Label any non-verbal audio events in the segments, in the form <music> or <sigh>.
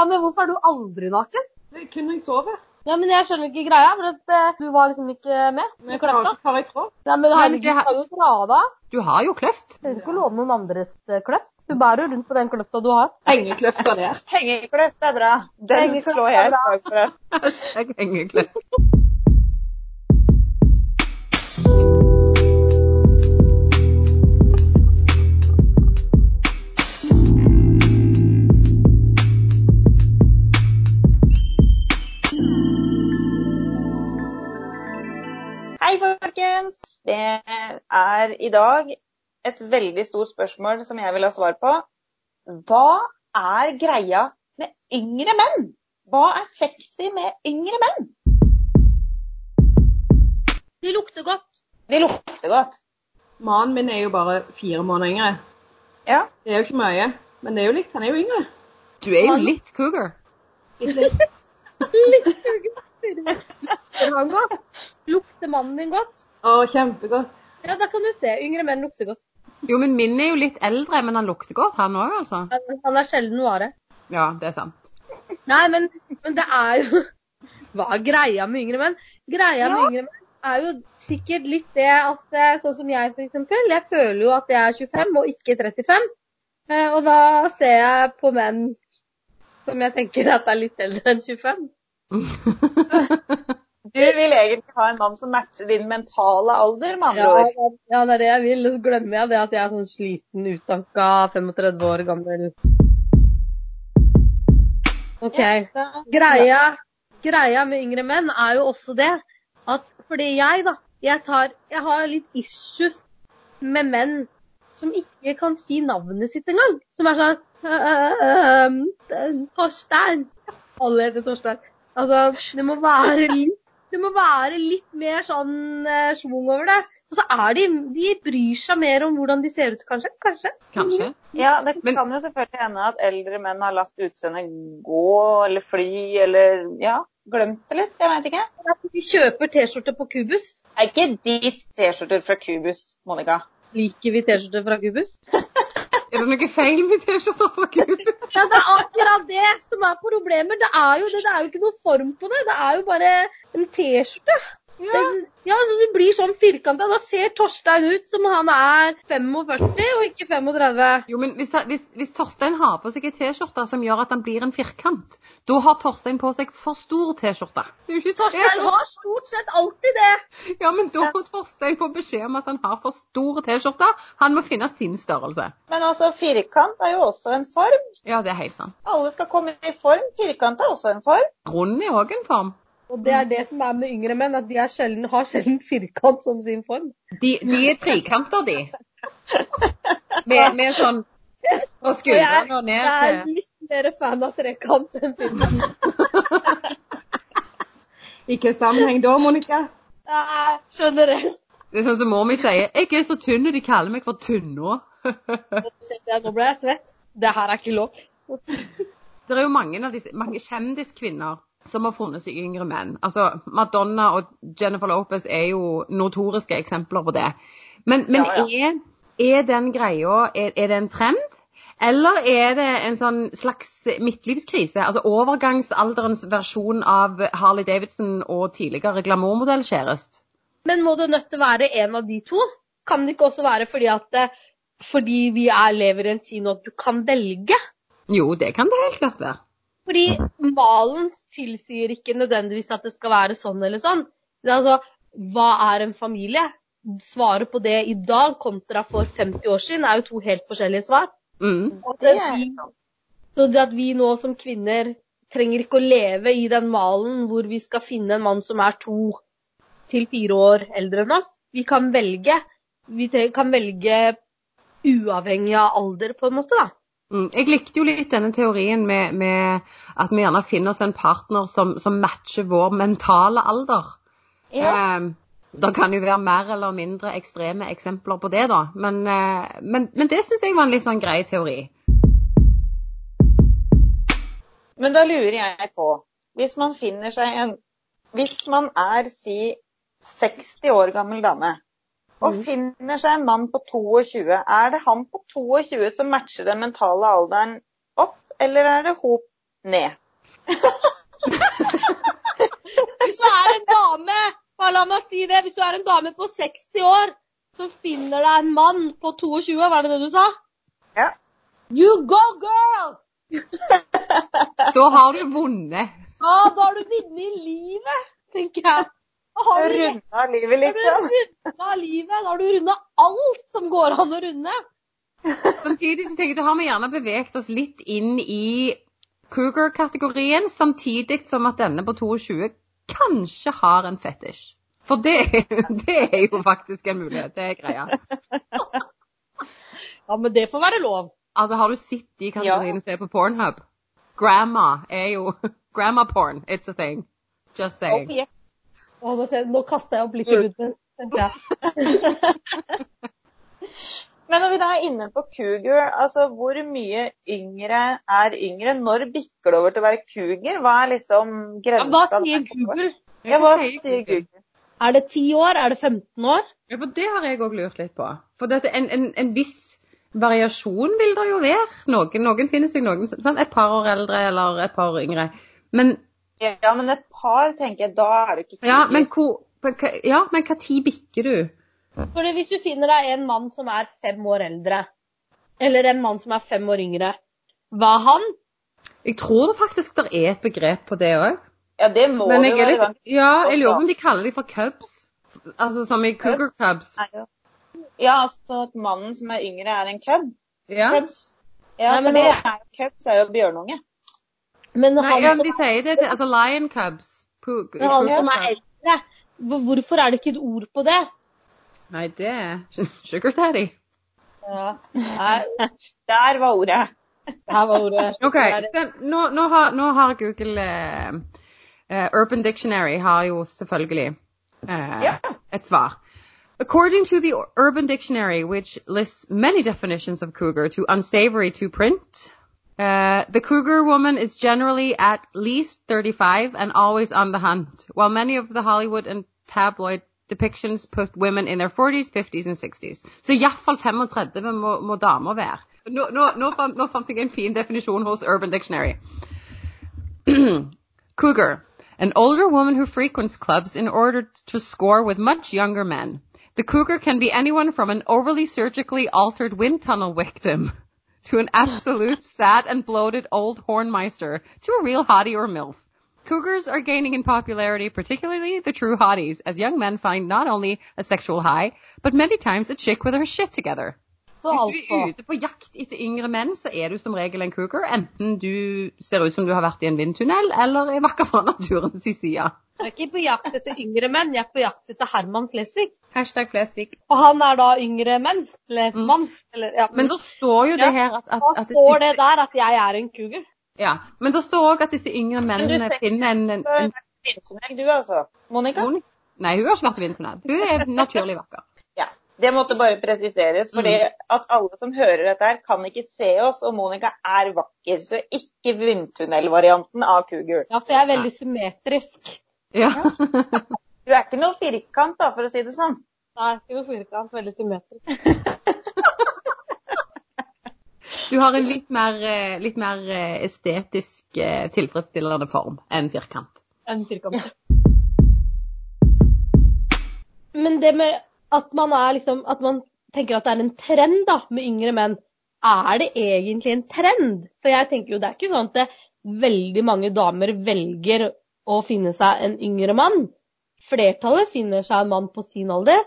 Janne, hvorfor er du aldri naken? Det er kun når jeg sover. Ja, men jeg skjønner ikke greia, for at uh, du var liksom ikke med. Men jeg klarer ikke å ta i tråd. Nei, men herregud, du har kan jo dra da. Du har jo kløft. Du trenger ikke låne noen andres eh, kløft. Du bærer jo rundt på den kløfta du har. Hengekløfta der. Hengekløft er bra. Den Hengekløft slår jeg et slag for. Jeg er i dag et veldig stort spørsmål som jeg vil ha svar på. Hva er greia med yngre menn? Hva er sexy med yngre menn? De lukter godt. De lukter godt. Mannen min er jo bare fire måneder yngre. Ja. Det er jo ikke mye, men det er jo litt. Han er jo yngre. Du er jo litt cougar. litt <laughs> <laughs> han godt? Lukter mannen din godt? Å, kjempegodt. Ja, da kan du se. Yngre menn lukter godt. Jo, men min er jo litt eldre, men han lukter godt, han òg, altså. Han er sjelden vare. Ja, det er sant. Nei, men, men det er jo <laughs> Hva er greia med yngre menn? Greia med yngre menn er jo sikkert litt det at eh, sånn som jeg eksempel, jeg føler jo at jeg er 25 og ikke 35. Eh, Og da ser jeg på menn som jeg tenker at er litt eldre enn 25. <laughs> Du vil egentlig ha en mann som matcher din mentale alder, med andre Ja, ord. ja, det er det jeg vil. Så glemmer jeg det at jeg er sånn sliten, utdanka, 35 år gammel. OK. Greia, greia med yngre menn er jo også det at fordi jeg, da jeg, tar, jeg har litt issues med menn som ikke kan si navnet sitt engang. Som er sånn «Øh, øh, Torstein. Alle heter Torstein. Altså, det må være litt, det må være litt mer sånn eh, schwung over det. Og så er de De bryr seg mer om hvordan de ser ut, kanskje. Kanskje. Kanskje. Ja, det Men- kan jo selvfølgelig hende at eldre menn har latt utseendet gå eller fly eller ja, glemt det litt. Jeg veit ikke. De kjøper T-skjorte på Kubus. Er ikke de T-skjorter fra Cubus, Monica? Liker vi T-skjorter fra Kubus? <laughs> Er det noe feil med T-skjorta fra Gud? Ja, det er akkurat det som er problemet. Det er jo det, det er jo ikke noe form på det. Det er jo bare en T-skjorte. Ja. Ja, så Du blir sånn firkanta. Da ser Torstein ut som han er 45 og ikke 35. Jo, men hvis, hvis, hvis Torstein har på seg ei T-skjorte som gjør at han blir en firkant, da har Torstein på seg for stor T-skjorte. Torstein har stort sett alltid det. Ja, men da får Torstein få beskjed om at han har for stor T-skjorte. Han må finne sin størrelse. Men altså, firkant er jo også en form. Ja, det er helt sant. Alle skal komme i form. Firkant er også en form. Rund er òg en form. Og det er det som er med yngre menn, at de er sjelden, har sjelden firkant som sin form. De, de er trekanter, de. Med, med sånn fra skuldrene og ned Jeg er litt mer fan av trekant enn firkant. <laughs> Ikke sammenheng da, Monica. Nei, Generelt. Det er sånn som mor mi sier. 'Jeg er så tynn, og de kaller meg for Tunna'. Nå ble jeg svett. Det her er ikke lov. Det er jo mange av disse, mange kjendiskvinner som har funnet seg yngre menn. Altså, Madonna og Jennifer Lopez er jo notoriske eksempler på det. Men, men Ja, Er, er den greia er, er det en trend? Eller er det en sånn slags midtlivskrise? Altså overgangsalderens versjon av Harley Davidson og tidligere glamourmodellkjæreste? Men må det nødt til å være en av de to? Kan det ikke også være fordi at eh, fordi vi er, lever i en tid nå at du kan velge? Jo, det kan det helt klart være. Fordi malen tilsier ikke nødvendigvis at det skal være sånn eller sånn. Det er altså, hva er en familie? Svaret på det i dag kontra for 50 år siden er jo to helt forskjellige svar. Mm. Det er vi, så det at vi nå som kvinner trenger ikke å leve i den malen hvor vi skal finne en mann som er to til fire år eldre enn oss. Vi kan velge. Vi kan velge uavhengig av alder, på en måte. da. Mm. Jeg likte jo litt denne teorien med, med at vi gjerne finner oss en partner som, som matcher vår mentale alder. Ja. Eh, det kan jo være mer eller mindre ekstreme eksempler på det, da. Men, eh, men, men det syns jeg var en litt sånn grei teori. Men da lurer jeg på, hvis man finner seg en Hvis man er, si, 60 år gammel dame, og Mm. finner seg en mann på 22, er det han på 22 som matcher den mentale alderen opp, eller er det hop ned. <laughs> Hvis du er en dame, bare la meg si det, hvis du er en dame på 60 år som finner deg en mann på 22, var det det du sa? Ja. You go, girl! <laughs> Da har du vunnet. Ja, da har du vunnet i livet, tenker jeg. Da har Runda livet, Da har liksom. du runda livet. Da har du runda alt som går an å runde. Samtidig så tenker jeg, da har vi gjerne beveget oss litt inn i cougar-kategorien, samtidig som at denne på 22 kanskje har en fetisj. For det, det er jo faktisk en mulighet. Det er greia. Ja, men det får være lov. Altså, har du sett de kategoriene som er på Pornhub? Grandma er jo <laughs> Grandma porn. It's a thing. Just saying. Oh, yeah. Å, nå, kaster jeg opp litt i gudmen. tenkte jeg. <laughs> Men når vi da er inne på cougar, altså hvor mye yngre er yngre? Når bikker det over til å være cougar? Hva er liksom Ja, hva sier Google? Ja, hva sier Google? Er det 10 år? Er det 15 år? Ja, for det har jeg òg lurt litt på. For dette, en, en, en viss variasjon vil det jo være. Noen, noen finner seg noen sant? Et par år eldre eller et par år yngre. Men Ja, men et par, tenker jeg, da er det ikke cougar. ja, men hvor Ja, men hva tid bikker du? Fordi hvis du finner deg en mann som er fem år eldre, eller en mann som er fem år yngre, hva er han? Jeg tror det faktisk det er et begrep på det òg. Ja, det må Men det jeg jo er være. litt Ja, jeg lurer på om de kaller de for cubs. Altså som i cougar cubs. Nei, jo. Ja, altså at mannen som er yngre, er en cub. Ja. Cubs. Ja, Nei, men det er jo cubs er jo bjørnunge. Men Nei, han, ja, som, de sier det til Altså lion cubs. Men han som er eldre, hvorfor er det ikke et ord på det? Nei, det er <laughs> sugar daddy. Ja. Der, der var ordet. Der var ordet. OK. Den, nå, nå, har, nå har Google eh, Urban Dictionary har jo selvfølgelig uh, Ja. et svar. According to the Urban Dictionary, which lists many definitions of cougar to unsavory to print, uh, the cougar woman is generally at least 35 and always on the hunt, while many of the Hollywood and tabloid depictions put women in their 40s, 50s and 60s. Så iallfall 35 må, damer være. Nå fant jeg en fin definisjon hos Urban Dictionary. <clears throat> Cougar, an older woman who frequents clubs in order to score with much younger men. The cougar can be anyone from an overly surgically altered wind tunnel victim <laughs> to an absolute <laughs> sad and bloated old hornmeister to a real hottie or milf. Cougars are gaining in popularity, particularly the true hotties, as young men find not only a sexual high, but many times a chick with her shit together. Så Hvis du er ute på jakt etter yngre menn, så er du som regel en cougar, enten du ser ut som du har vært i en vindtunnel, eller er vakker fra naturens side. Jeg er ikke på jakt etter yngre menn, jeg er på jakt etter Herman Flesvig. Hashtag Flesvig. Og han er da yngre menn. Eller Mm. mann. Eller, ja. Men da står jo det Ja, her at, at, da står det der at jeg er en cougar. ja, Men da står òg at disse yngre mennene Men du tenker- finner en, en, en du altså. Monica? Monica? Nei, hun har ikke vært i vindtunnel. Hun er naturlig vakker. Ja. Det måtte bare presiseres, fordi Mm. at alle som hører dette her, kan ikke se oss, og Monica er vakker. Så ikke vindtunnelvarianten av cougar. Ja, for jeg er veldig symmetrisk. Ja. <laughs> Du er ikke noe firkant, da, for å si det sånn. Nei, ikke noe firkant, veldig symmetrisk. <laughs> Du har en litt mer, eh, litt mer eh, estetisk eh, tilfredsstillende form enn firkant. Enn firkant. Men det med at man er liksom At man tenker at det er en trend da, med yngre menn. Er det egentlig en trend? For jeg tenker jo det er ikke sånn at det, veldig mange damer velger å finne seg en yngre mann. Flertallet finner seg en mann på sin alder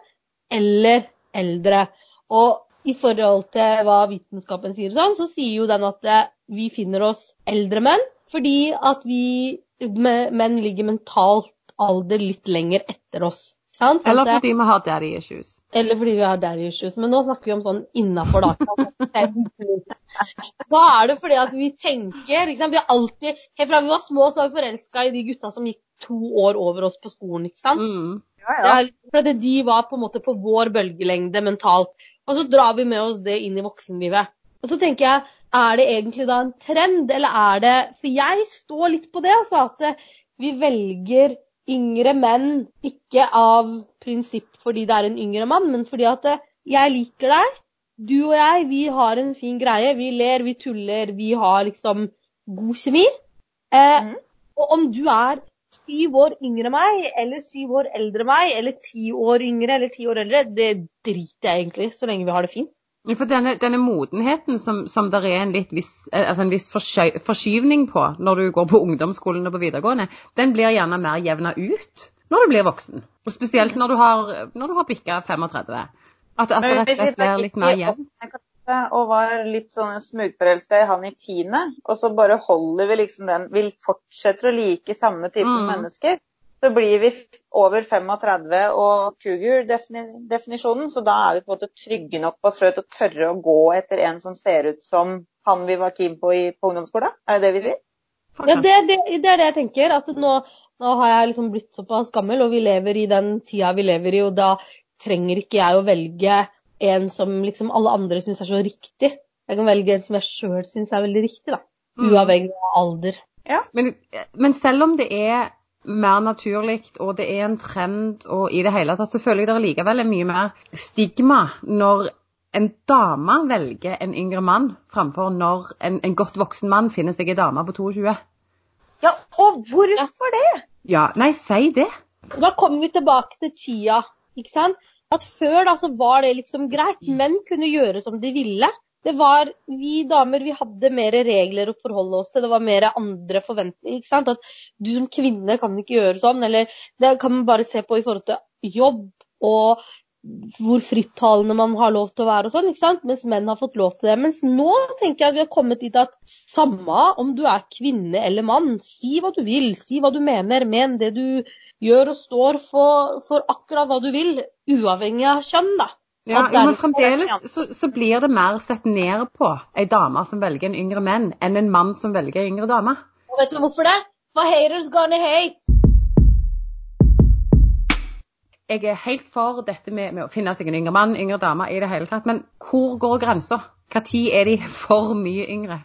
eller eldre. Og i forhold til hva vitenskapen sier, sånn, så sier jo den at eh, vi finner oss eldre menn fordi at vi menn ligger mentalt alder litt lenger etter oss. Sant? Eller fordi vi har daddy issues. eller fordi vi har daddy issues. Men nå snakker vi om sånn innafor, da. Da <laughs> er det fordi at vi tenker ikke sant? Vi har alltid, Helt fra vi var små, så var vi forelska i de gutta som gikk to år over oss på skolen. ikke sant? Mm. Det er, fordi de var på en måte på vår bølgelengde mentalt. Og så drar vi med oss det inn i voksenlivet. Og så tenker jeg, er det egentlig da en trend, eller er det For jeg står litt på det, altså. At vi velger yngre menn ikke av prinsipp fordi det er en yngre mann, men fordi at eh, jeg liker deg. Du og jeg, vi har en fin greie. Vi ler, vi tuller, vi har liksom god kjemi. Eh, mm. Og om du er syv år yngre meg, eller syv år eldre meg, eller ti år yngre eller ti år eldre, det driter jeg egentlig så lenge vi har det fint. For denne, denne modenheten som, som det er en, viss, eh, altså en viss forsky- forskyvning på når du går på ungdomsskolen og på videregående, den blir gjerne mer jevna ut når du blir voksen. Og spesielt når du har, når du har bikka 35. At, at det rett og slett blir litt mer jevnt. Og var litt sånn smugforelska i han i tiende, og så bare holder vi liksom den Vi fortsetter å like samme type Mm. mennesker. Så blir vi over 35 og cougar-definisjonen, så da er vi på en måte trygge nok på sjøl til å tørre å gå etter en som ser ut som han vi var keen på i, på ungdomsskolen. Er det det vi sier? Ja, det, det, det er det jeg tenker. At nå, nå har jeg liksom blitt såpass gammel, og vi lever i den tida vi lever i, og da trenger ikke jeg å velge en som liksom alle andre syns er så riktig. Jeg kan velge en som jeg sjøl syns er veldig riktig, da. Mm. Uavhengig av alder. Men, men selv om det er mer naturlig, og det er en trend, og i det hele tatt, så føler jeg det likevel er mye mer stigma når en dame velger en yngre mann, framfor når en, en godt voksen mann finner seg en dame på 22. Ja, og hvorfor det? Ja, nei, si det. Da kommer vi tilbake til tida, ikke sant. At før da så var det liksom greit. Menn kunne gjøre som de ville. Det var vi damer, vi hadde mer regler å forholde oss til. Det var mer andre forventninger. ikke sant? At du som kvinne kan ikke gjøre sånn. Eller det kan man bare se på i forhold til jobb og hvor frittalende man har lov til å være og sånn. ikke sant? Mens menn har fått lov til det. Mens nå tenker jeg at vi har kommet dit at samme om du er kvinne eller mann, si hva du vil, si hva du mener, men det du gjør og står for, for akkurat hva du vil, uavhengig av kjønn, da. Ja, men fremdeles så, så blir det mer sett ned på ei dame som velger en yngre menn, enn en mann som velger en yngre dame. Og vet du hvorfor det? For haters gonna hate. Jeg er helt for dette med, med å finne seg en yngre mann, yngre dame i det hele tatt, men hvor går grensa? Når er de for mye yngre?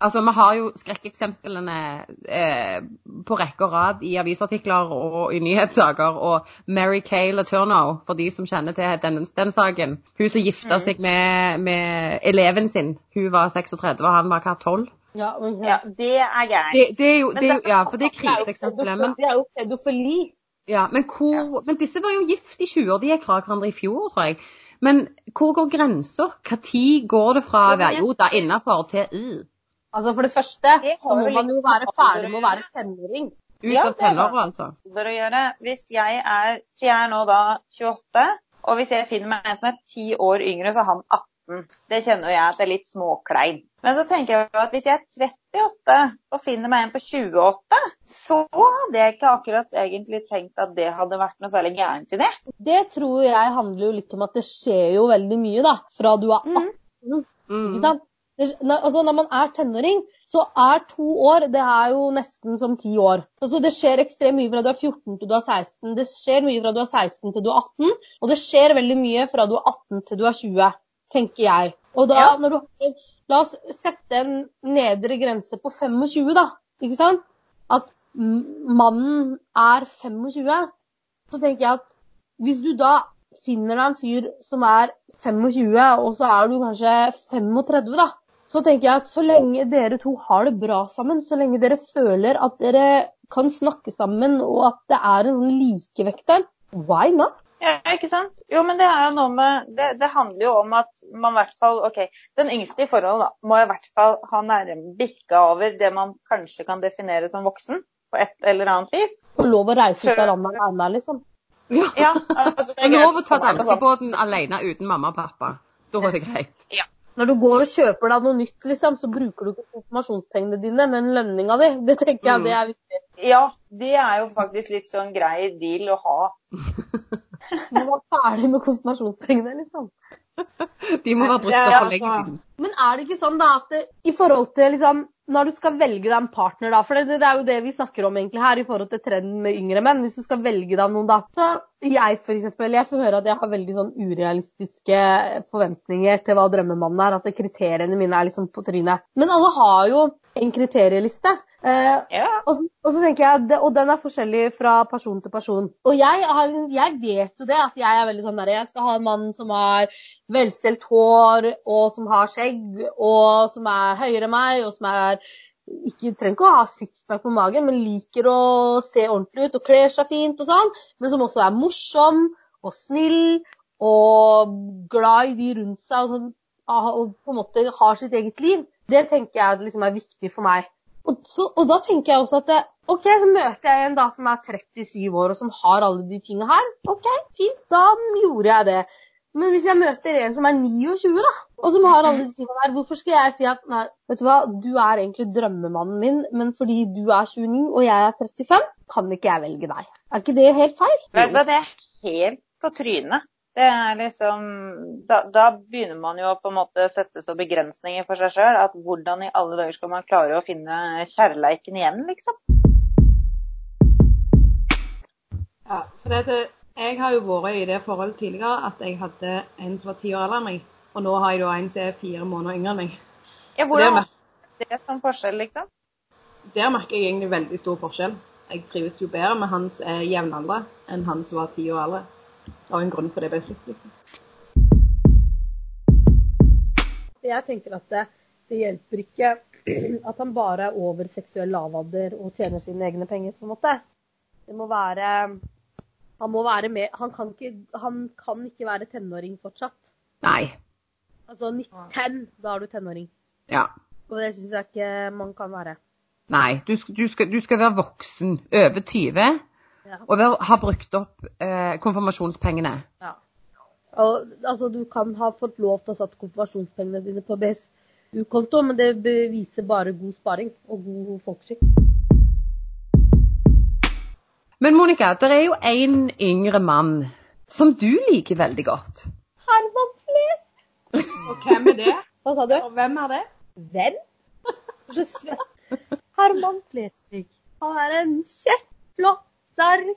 Altså, Vi har jo skrekkeksemplene eh, på rekke og rad i avisartikler og i nyhetssaker. Og Mary Kay Laturno, for de som kjenner til den, den saken. Hun som gifta seg med, med eleven sin. Hun var 36, og han var hva, 12? Ja, men, Ja, det er gærent. Det, det er jo, det, er jo- ja, for det er kriseeksempelet. Men, Det er jo pedofili. ja, men, hvor, men disse var jo gift i 20 år. De gikk fra hverandre i fjor, tror jeg. Men hvor går grensa? Når går det fra å være jo da innafor til uh, Altså For det første Det så må man jo være ferdig med å være tenåring. ut Ja, av er tenåra, altså? å gjøre. Hvis jeg er, jeg er nå da 28, og hvis jeg finner meg en som er 10 år yngre, så er han 18. Det kjenner jeg at det er litt småklein. Men så tenker jeg at hvis jeg er 38 og finner meg en på 28, så hadde jeg ikke akkurat egentlig tenkt at det hadde vært noe særlig gærent i det. Det tror jeg handler jo litt om at det skjer jo veldig mye da, fra du er 18. Mm. Mm. Ikke sant? Altså når man er tenåring, så er to år det er jo nesten som ti år. Altså det skjer ekstremt mye fra du er 14 til du er 16. Det skjer mye fra du er 16 til du er 18. Og det skjer veldig mye fra du er 18 til du er 20, tenker jeg. Og da, Ja. du La oss sette en nedre grense på 25, da. Ikke sant? At mannen er 25. Så tenker jeg at hvis du da finner deg en fyr som er 25, og så er du kanskje 35, da. Så tenker jeg at så lenge dere to har det bra sammen, så lenge dere føler at dere kan snakke sammen, og at det er en sånn likevekt der, why not? Ja, ikke sant? Jo, men det er jo noe med Det, det handler jo om at man i hvert fall OK, den yngste i forholdet da, må i hvert fall ha nærme bikka over det man kanskje kan definere som voksen på et eller annet vis. Få lov å reise ut av landet alene, liksom. Ja. Ja, altså, det Og er lov å ta danskebåten alene uten mamma og pappa. Da er det greit. Når du går og kjøper deg noe nytt, liksom, så bruker du ikke konfirmasjonspengene dine, men lønninga di. Det tenker jeg Mm. det er viktig. Ja, det er jo faktisk litt sånn grei deal å ha. <laughs> Du var ferdig med konfirmasjonspengene, liksom. <laughs> De må være brukt for lenge altså. siden. Men er det ikke sånn da at det, i forhold til liksom, når du skal velge deg en partner, da, for det, det er jo det vi snakker om egentlig her i forhold til trenden med yngre menn, hvis du skal velge deg noen da, så jeg for eksempel, jeg får høre at jeg har veldig sånn urealistiske forventninger til hva drømmemannen er, at kriteriene mine er liksom på trynet. Men alle har jo en kriterieliste. Uh, Ja. og, og så tenker jeg, og den er forskjellig fra person til person. Og jeg, har, jeg vet jo det, at jeg er veldig sånn der, jeg skal ha en mann som har velstelt hår, og som har skjegg, og som er høyere enn meg, og som er ikke trenger ikke å ha sixpack på magen, men liker å se ordentlig ut og kler seg fint og sånn, men som også er morsom og snill og glad i de rundt seg og, sånn, og på en måte har sitt eget liv, det tenker jeg liksom er viktig for meg. Og, så, og da tenker jeg også at det, OK, så møter jeg en da som er 37 år og som har alle de tingene her. OK, fint, da gjorde jeg det. Men hvis jeg møter en som er 29, da, og som har alle de tingene der, hvorfor skal jeg si at nei, vet du hva, du er egentlig drømmemannen min, men fordi du er 29 og jeg er 35, kan ikke jeg velge deg. Er ikke det helt feil? Vet du hva, det er helt på trynet. Det er liksom da, da begynner man jo å på en måte sette så begrensninger for seg sjøl at hvordan i alle dager skal man klare å finne kjærleiken igjen, liksom? Ja, for det, jeg har jo vært i det forholdet tidligere at jeg hadde en som var ti år eldre enn meg. Og nå har jeg da en som er fire måneder yngre enn meg. Ja, hvordan det, er det som forskjell, liksom? der merker jeg egentlig veldig stor forskjell. Jeg trives jo bedre med han som er jevnaldra enn han som var ti år eldre. Var en grunn for det ble slutt, liksom. Jeg tenker at det, det hjelper ikke at han bare er over seksuell lavalder og tjener sine egne penger, på en måte. Det må være Han må være med Han kan ikke, han kan ikke være tenåring fortsatt. Nei. Altså 19, da er du tenåring. Ja. Og det syns jeg ikke man kan være. Nei. Du, du, skal, du skal være voksen, over 20, Ja. og være, ha brukt opp eh, konfirmasjonspengene. Ja. Og, altså, du kan ha fått lov til å sette konfirmasjonspengene dine på BSU-konto, men det beviser bare god sparing og god folkeskikk. Men Monica, det er jo en yngre mann som du liker veldig godt. Herman Fles! Og hvem er det? Hva sa du? Og hvem er det? Hvem? <laughs> Herman Flesvig. Han er en kjekk, flott, sterk,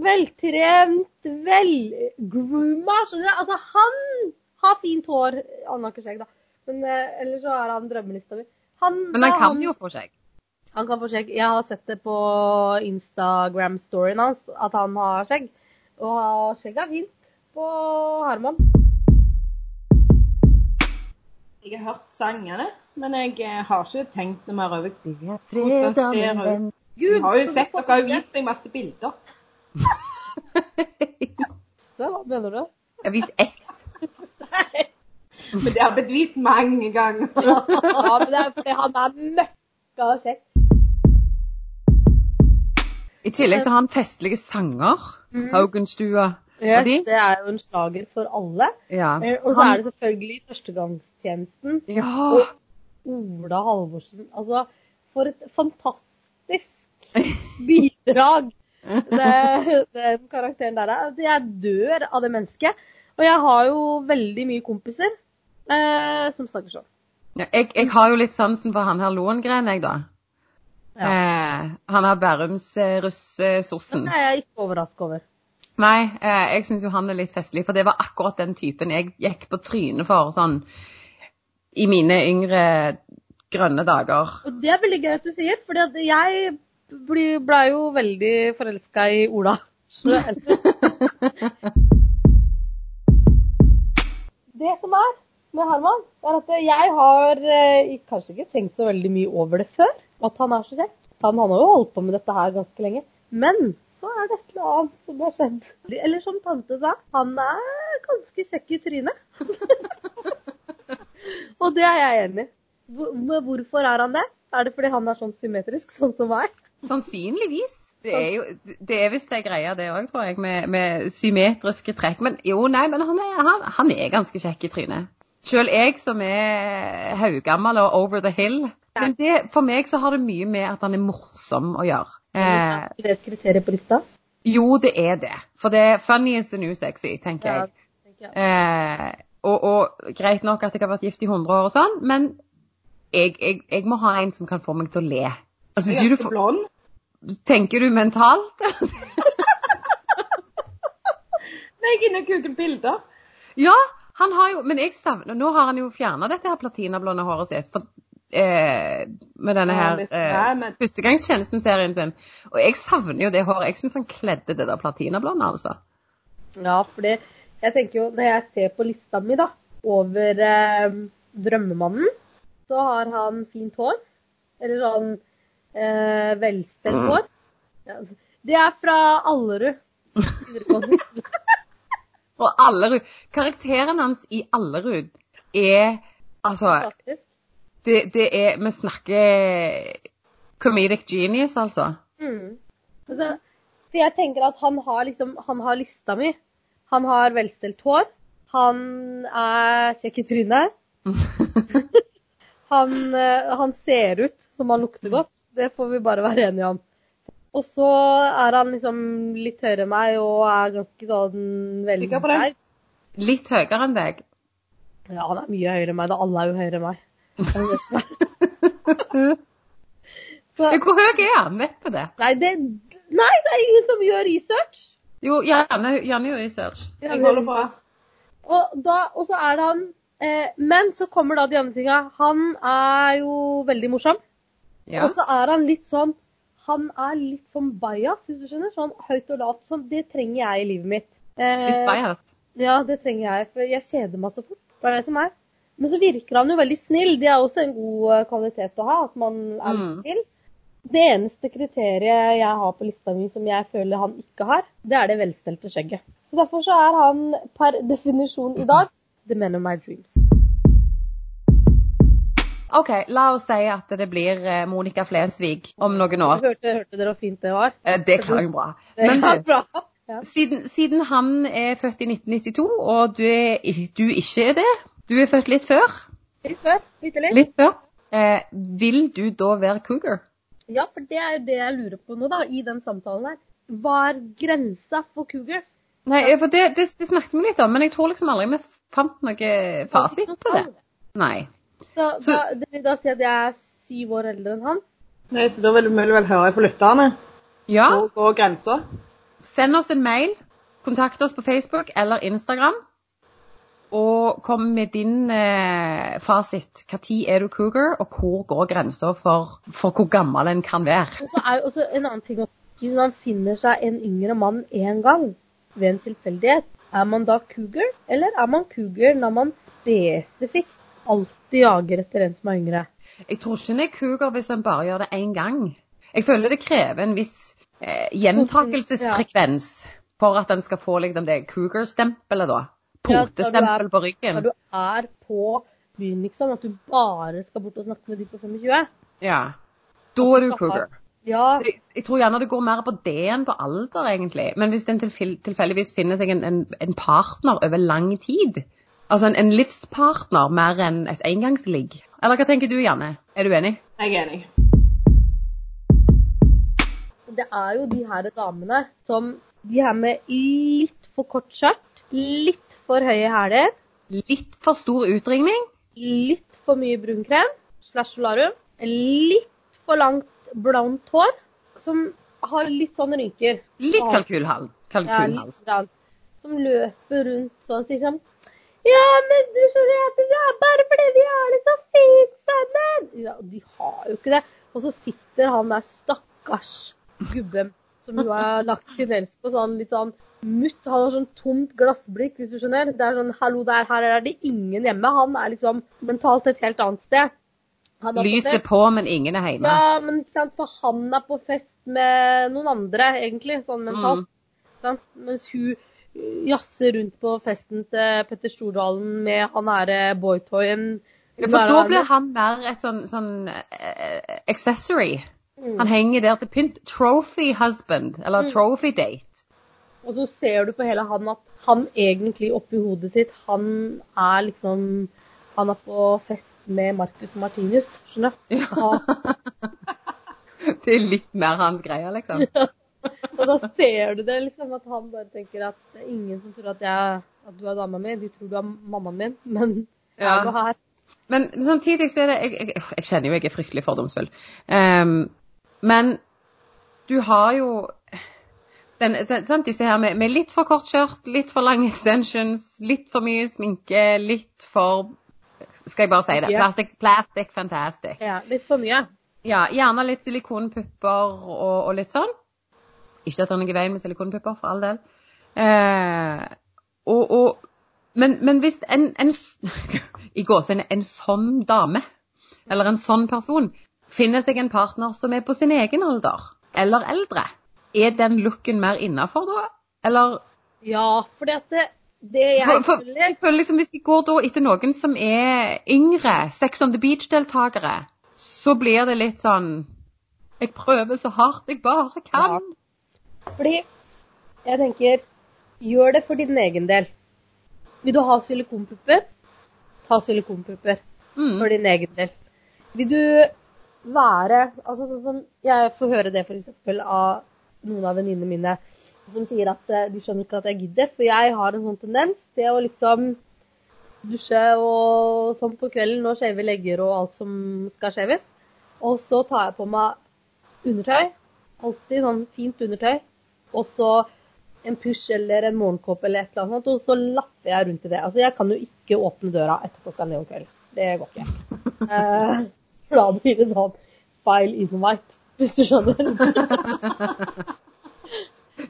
veltrent, velgrooma. Skjønner du? Altså, han har fint hår. Han har ikke skjegg, da. Men eh, ellers så er han drømmelista mi. Han, Men han kan kan jo få skjegg. Han kan få skjegg. Jeg har sett det på Instagram-storyen hans at han har skjegg. Og skjegget er fint på Herman. Jeg har hørt sangene, men jeg eh, har ikke tenkt noe mer over Det er hvordan det ser ut. Gud, har jo sett, dere har jo vist meg masse bilder. <laughs> Hva mener du? Jeg har vist ett. Men det har blitt vist mange ganger. <laughs> Ja, men det er fordi han er møkka kjekk. I tillegg så har han festlige sanger. Haugenstua. Yes, de? det er jo en slager for alle. Ja. Eh, Og så Han- er det selvfølgelig førstegangstjenesten. Ja. Ola Halvorsen. Altså, for et fantastisk <laughs> bidrag det, den karakteren der er. Altså, Jeg dør av det mennesket. Og jeg har jo veldig mye kompiser eh, som snakker sånn. Ja, jeg, jeg har jo litt sansen for han her Lohengren, jeg, da. Eh, han er Bærums eh, russesossen. Det er jeg ikke overrasket over. Nei, eh, jeg syns jo han er litt festlig, for det var akkurat den typen jeg gikk på trynet for sånn i mine yngre grønne dager. Og det er veldig gøy at du sier, for jeg ble, ble jo veldig forelska i Ola. <laughs> Det som er med Herman, er at jeg har eh, kanskje ikke tenkt så veldig mye over det før, at han er så kjekk. Han, han har jo holdt på med dette her ganske lenge. Men så er det et eller annet som har skjedd. Eller som tante sa, han er ganske kjekk i trynet. <laughs> Og det er jeg enig i. Hvorfor er han det? Er det fordi han er sånn symmetrisk, sånn som meg? Sannsynligvis. Det er jo det er visst ei greie, det òg, tror jeg, med, med symmetriske trekk. Men jo, nei, men han er, han, han er ganske kjekk i trynet. Sjøl jeg som er haugammel og over the hill. Men det, for meg så har det mye med at han er morsom å gjøre. Eh, Er det et kriterium på lista? jo, det er det. For det er funny is the new sexy, tenker Ja, jeg. tenker jeg. Eh, og, og greit nok at jeg har vært gift i 100 år og sånn, men jeg, jeg, jeg må ha en som kan få meg til å le. Altså, er du så blond. Tenker du mentalt? Men jeg er inne og googler bilder. ja, han har jo Men jeg savner Nå har han jo fjerna dette her platinablonde håret sitt for, eh, med denne her eh, Førstegangstjenesten-serien sin. Og jeg savner jo det håret. Jeg syns han kledde det der platinablonde, altså. Ja, for det, jeg tenker jo, når jeg ser på lista mi da, over eh, drømmemannen, så har han fint hår. Eller sånn eh, velstelt Mm. hår. Ja, det er fra Allerud. <laughs> Og Allerud Karakteren hans i Allerud er Altså, det, det er Vi snakker comedic genius, altså. Mm. Altså, for jeg tenker at han har liksom Han har lista mi. Han har velstelt hår. Han er kjekk i trynet. <laughs> Han, eh, han ser ut som han lukter godt. Det får vi bare være enige om. Og så er han liksom litt høyere enn meg og er ganske sånn veldig brei. Litt høyere enn deg. Ja, han er mye høyere enn meg. da. Alle er jo høyere enn meg. Så, <laughs> Hvor høy er han? Vet du det? nei, det, nei, det er ingen som gjør research. Jo, gjerne, gjør research. Jeg holder på. Og, da, og så er det han eh, Men så kommer da de andre tinga. Han er jo veldig morsom. Ja. Og så er han litt sånn Han er litt sånn bajas, hvis du skjønner. Sånn høyt og lavt. Sånn, det trenger jeg i livet mitt. Eh, Litt bias. ja, det trenger jeg, for jeg kjeder meg så fort. Det er det som er. Men så virker han jo veldig snill. Det er også en god eh, kvalitet å ha, at man er litt Mm. Det eneste kriteriet jeg har på lista mi som jeg føler han ikke har, det er det velstelte skjegget. Så derfor så er han per definisjon i dag the man of my dreams. OK, la oss si at det blir eh, Monica Flensvig om noen år. <laughs> Hørte, hørte dere hvor fint det var? Eh, Det klang bra. <laughs> Men du. Ja. siden, siden han er født i 1992, og du, er, du ikke er det, du er født litt før, Litt før. Bitte litt. litt før, eh, vil du da være cougar? Ja, for det er jo det jeg lurer på nå, da, i den samtalen her. Hva er grensa for cougar? Nei, for det, det, det snakket vi litt om, men jeg tror liksom aldri vi fant noe fasit på det. Nei. Så, Så- det vil da si at jeg er syv år eldre enn han? Nei, så da vil vi vel høre på lytterne. Ja, Hvor går grensa? send oss en mail, kontakt oss på Facebook eller Instagram, og kom med din eh, fasit. Når er du cougar, og hvor går grensa for, for hvor gammel en kan være? Og så er også en annen ting. Hvis man finner seg en yngre mann én gang, ved en tilfeldighet, er man da cougar, eller er man cougar når man spesifikt alltid jager etter en som er yngre? Jeg tror ikke en er cougar hvis en bare gjør det én gang. Jeg føler det krever en viss eh, gjentakelsesfrekvens for at en skal få liksom, det cougar-stempelet, da. Potestempel på på Når ryggen. du er på byen, liksom, at du bare skal bort og snakke med de på 25? Ja. Da er du cougar. Ja, Jeg, jeg tror gjerne det går mer på det enn på alder, egentlig. Men hvis en tilfeldigvis finner seg en, en, en partner over lang tid, altså en, en livspartner mer enn et engangsligg Eller hva tenker du, Janne? Er du enig? Jeg er enig. det er jo de her damene som De her med litt for kort skjørt, litt for høye hæler, Litt for stor utringning? litt for mye brunkrem slash solarum. litt for langt blondt hår, som har litt sånn rynker. Litt kalkulhals. kalkulhals. Ja, litt. Som løper rundt sånn liksom Ja, men du skjønner at det er bare fordi vi har det så fint sammen! Ja, de har jo ikke det. Og så sitter han der stakkars gubben som hun har lagt sin helse på, sånn litt sånn mutt. Han har sånn tomt glassblikk, hvis du skjønner. Det er sånn hallo, der, her er det ingen hjemme. Han er liksom mentalt et helt annet sted. Lyset på, men ingen er hjemme. Ja, men ikke sant, for han er på fest med noen andre, egentlig, sånn mentalt. Mm. Sant? Mens hun jazzer rundt på festen til Petter Stordalen med han herre boytoyen. Ja, for da blir han mer et sånn, sånn uh, accessory. Mm. Han henger der til pynt. Trophy husband, eller trophy date. Og så ser du på hele han at han egentlig oppi hodet sitt, han er liksom Han er på fest med Marcus Martinus, skjønner du? Ja. <laughs> Det er litt mer hans greie, liksom. <laughs> Og da ser du det liksom, at han bare tenker at det er ingen som tror at, jeg, at du er dama mi. De tror du er mammaen min, men Ja. er du her? Men samtidig så er det Jeg, jeg, jeg kjenner jo jeg er fryktelig fordomsfull. Um, men du har jo den, sant, disse her med, med litt for kort skjørt, litt for lange extensions, litt for mye sminke, litt for Skal jeg bare si det? Plastic, plastic fantastic. Ja, litt for mye. Ja, gjerne litt silikonpupper og, og litt sånn. Ikke at det er noe i veien med silikonpupper, for all del. Eh, og, og, men, men hvis en, en <laughs> i gåsene, en sånn dame, eller en sånn person, finner seg en partner som er på sin egen alder, eller eldre. Er den looken mer innafor da, eller Ja, for det, det jeg for, for, føler føler liksom Hvis de går da etter noen som er yngre, Sex on the Beach-deltakere, så blir det litt sånn Jeg prøver så hardt jeg bare kan. Fordi jeg tenker gjør det for din egen del. Vil du ha silikonpupper? Ta silikonpupper Mm. for din egen del. Vil du være altså Sånn som jeg får høre det f.eks. av noen av venninnene mine som sier at du skjønner ikke at jeg gidder. For jeg har en sånn tendens til å liksom dusje og sånn på kvelden og skjeve legger og alt som skal skjeves. Og så tar jeg på meg undertøy. Alltid sånn fint undertøy. Og så en push eller en morgenkåpe eller et eller annet. Og så lapper jeg rundt i det. Altså, jeg kan jo ikke åpne døra etter klokka ni om kvelden. Det går ikke. <laughs> Eh, for da blir det sånn feil invite, hvis du skjønner. <laughs>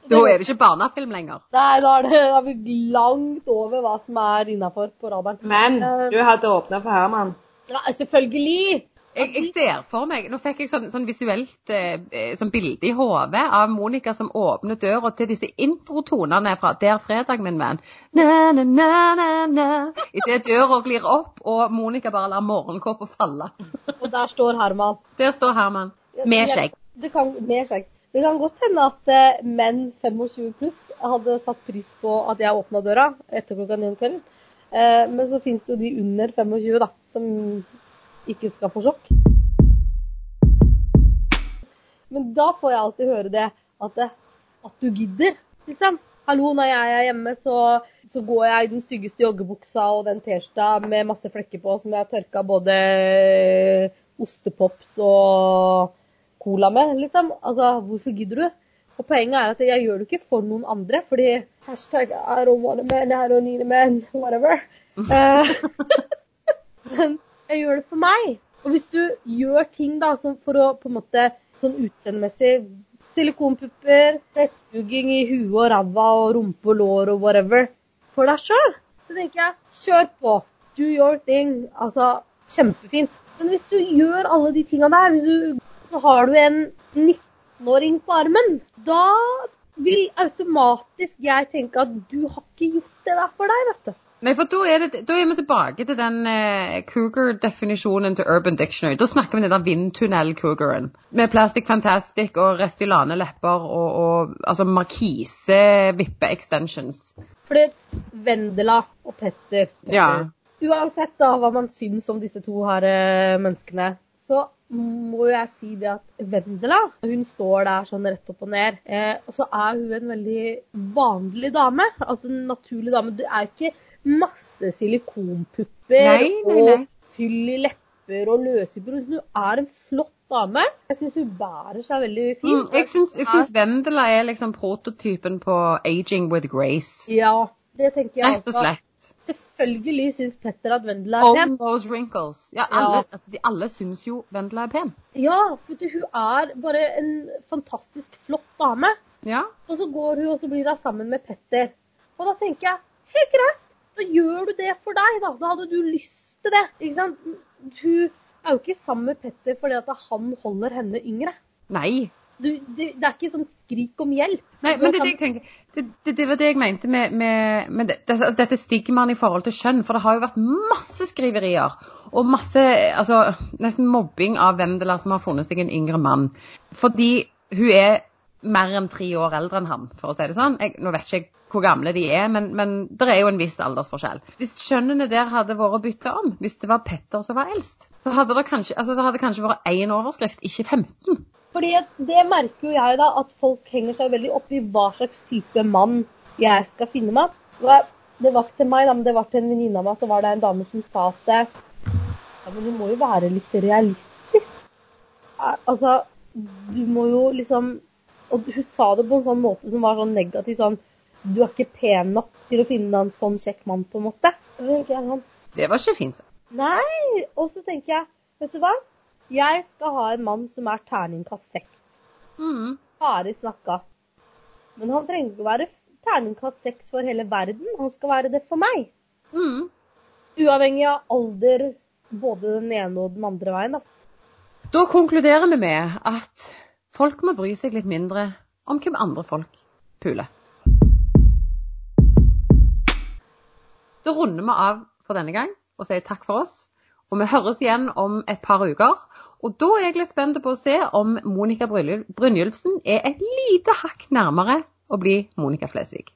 Da er det ikke barnefilm lenger. Nei, da er, det, da er vi langt over hva som er innafor på radaren. Men Eh, du hadde åpna for Herman. Ja, selvfølgelig! Jeg, jeg ser for meg Nå fikk jeg sånn, sånn visuelt eh, eh, sånn bilde i hodet av Monica som åpner døra til disse introtonene fra Der fredag, min venn. Na, na, na, na, na. Idet døra glir opp, og Monica bare lar morgenkåpa falle. Og der står Herman. Der står Herman. Med skjegg. Det kan, med skjegg. Det kan godt hende at eh, menn 25 pluss hadde satt pris på at jeg åpna døra etter klokka ni om kvelden. Eh, men så finnes det jo de under 25 da, som ikke skal få sjokk. Men da får jeg alltid høre det at, det, at du gidder, liksom. Hallo, når jeg er hjemme, så, så går jeg i den styggeste joggebuksa og den T-skjorta med masse flekker på som jeg har tørka både ostepops og cola med, liksom. Altså, hvorfor gidder du? Og poenget er at jeg gjør det ikke for noen andre, fordi hashtag I don't want a man, I don't need a man, whatever. Uh, <laughs> <laughs> Men jeg gjør det for meg. Og hvis du gjør ting da, som for å på en måte sånn utseendemessig Silikonpupper, fettsuging i huet og ræva og rumpe og lår og whatever for deg sjøl, så tenker jeg kjør på. Do your thing. Altså, kjempefint. Men hvis du gjør alle de tinga der, hvis du, så har du en 19-åring på armen, da vil automatisk jeg tenke at du har ikke gjort det der for deg, vet du. Nei, for da er, det, da er vi tilbake til den eh, Cougar-definisjonen til Urban Dictionary. Da snakker vi om den vindtunnel-cougaren. Med Plastic Fantastic og Restylane lepper og, og altså markise-vippe-extensions. Fordi Vendela og Petter Ja. Uansett da hva man syns om disse to her eh, menneskene, så må jeg si det at Vendela hun står der sånn rett opp og ned. Eh, og så er hun en veldig vanlig dame. Altså en naturlig dame. Du er ikke masse silikonpupper Nei, nei, nei. og fyll i lepper og løsipper. Hun er en flott dame. Jeg syns hun bærer seg veldig Mm, fint. syns, jeg syns Vendela er liksom prototypen på aging with grace. Ja, det tenker jeg Rett og også. slett. Selvfølgelig syns Petter at Vendela er pen. All those wrinkles. Ja, alle, Ja. Altså, de, alle syns jo Vendela er pen. Ja, for hun er bare en fantastisk flott dame. Ja. Og så går hun og så blir hun sammen med Petter. Og da tenker jeg helt greit, da gjør du det for deg, da. Da hadde du lyst til det. ikke sant? Hun er jo ikke sammen med Petter fordi at han holder henne yngre. Nei. Du, det, det er ikke sånn skrik om hjelp. Nei, men det, det, det, det, var det jeg mente med, med, med det, altså, dette stigmaet i forhold til kjønn. For det har jo vært masse skriverier og masse altså, nesten mobbing av Vendela som har funnet seg en yngre mann. Fordi hun er mer enn tre år eldre enn ham, for å si det sånn. Jeg, nå vet ikke jeg hvor gamle de er, men, men det er jo en viss aldersforskjell. Hvis kjønnene der hadde vært bytta om, hvis det var Petter som var eldst, så hadde det kanskje, altså, det hadde kanskje vært én overskrift, ikke 15. Fordi det merker jo jeg da, at folk henger seg veldig opp i hva slags type mann jeg skal finne meg. Det var, ikke til meg, da, men det var til en venninne av meg, så var det en dame som sa at eh, ja, men du må jo være litt realistisk. Eh, Altså, du må jo liksom Og hun sa det på en sånn måte som var sånn negativ, sånn Du er ikke pen nok til å finne deg en sånn kjekk mann, på en måte. Det var ikke fint. sagt. Nei! Og så tenker jeg, vet du hva? Jeg skal ha en mann som er terningkast seks. Mm. Snakka. Men han trenger ikke å være terningkast seks for hele verden. Han skal være det for meg. Mm. Uavhengig av alder, både den ene og den andre veien. da. Da konkluderer vi med at folk må bry seg litt mindre om hvem andre folk puler. Da runder vi av for denne gang og sier takk for oss. Og vi høres igjen om et par uker. Og da er jeg litt spent på å se om Monica Brynjulfsen er et lite hakk nærmere å bli Monica Flesvig.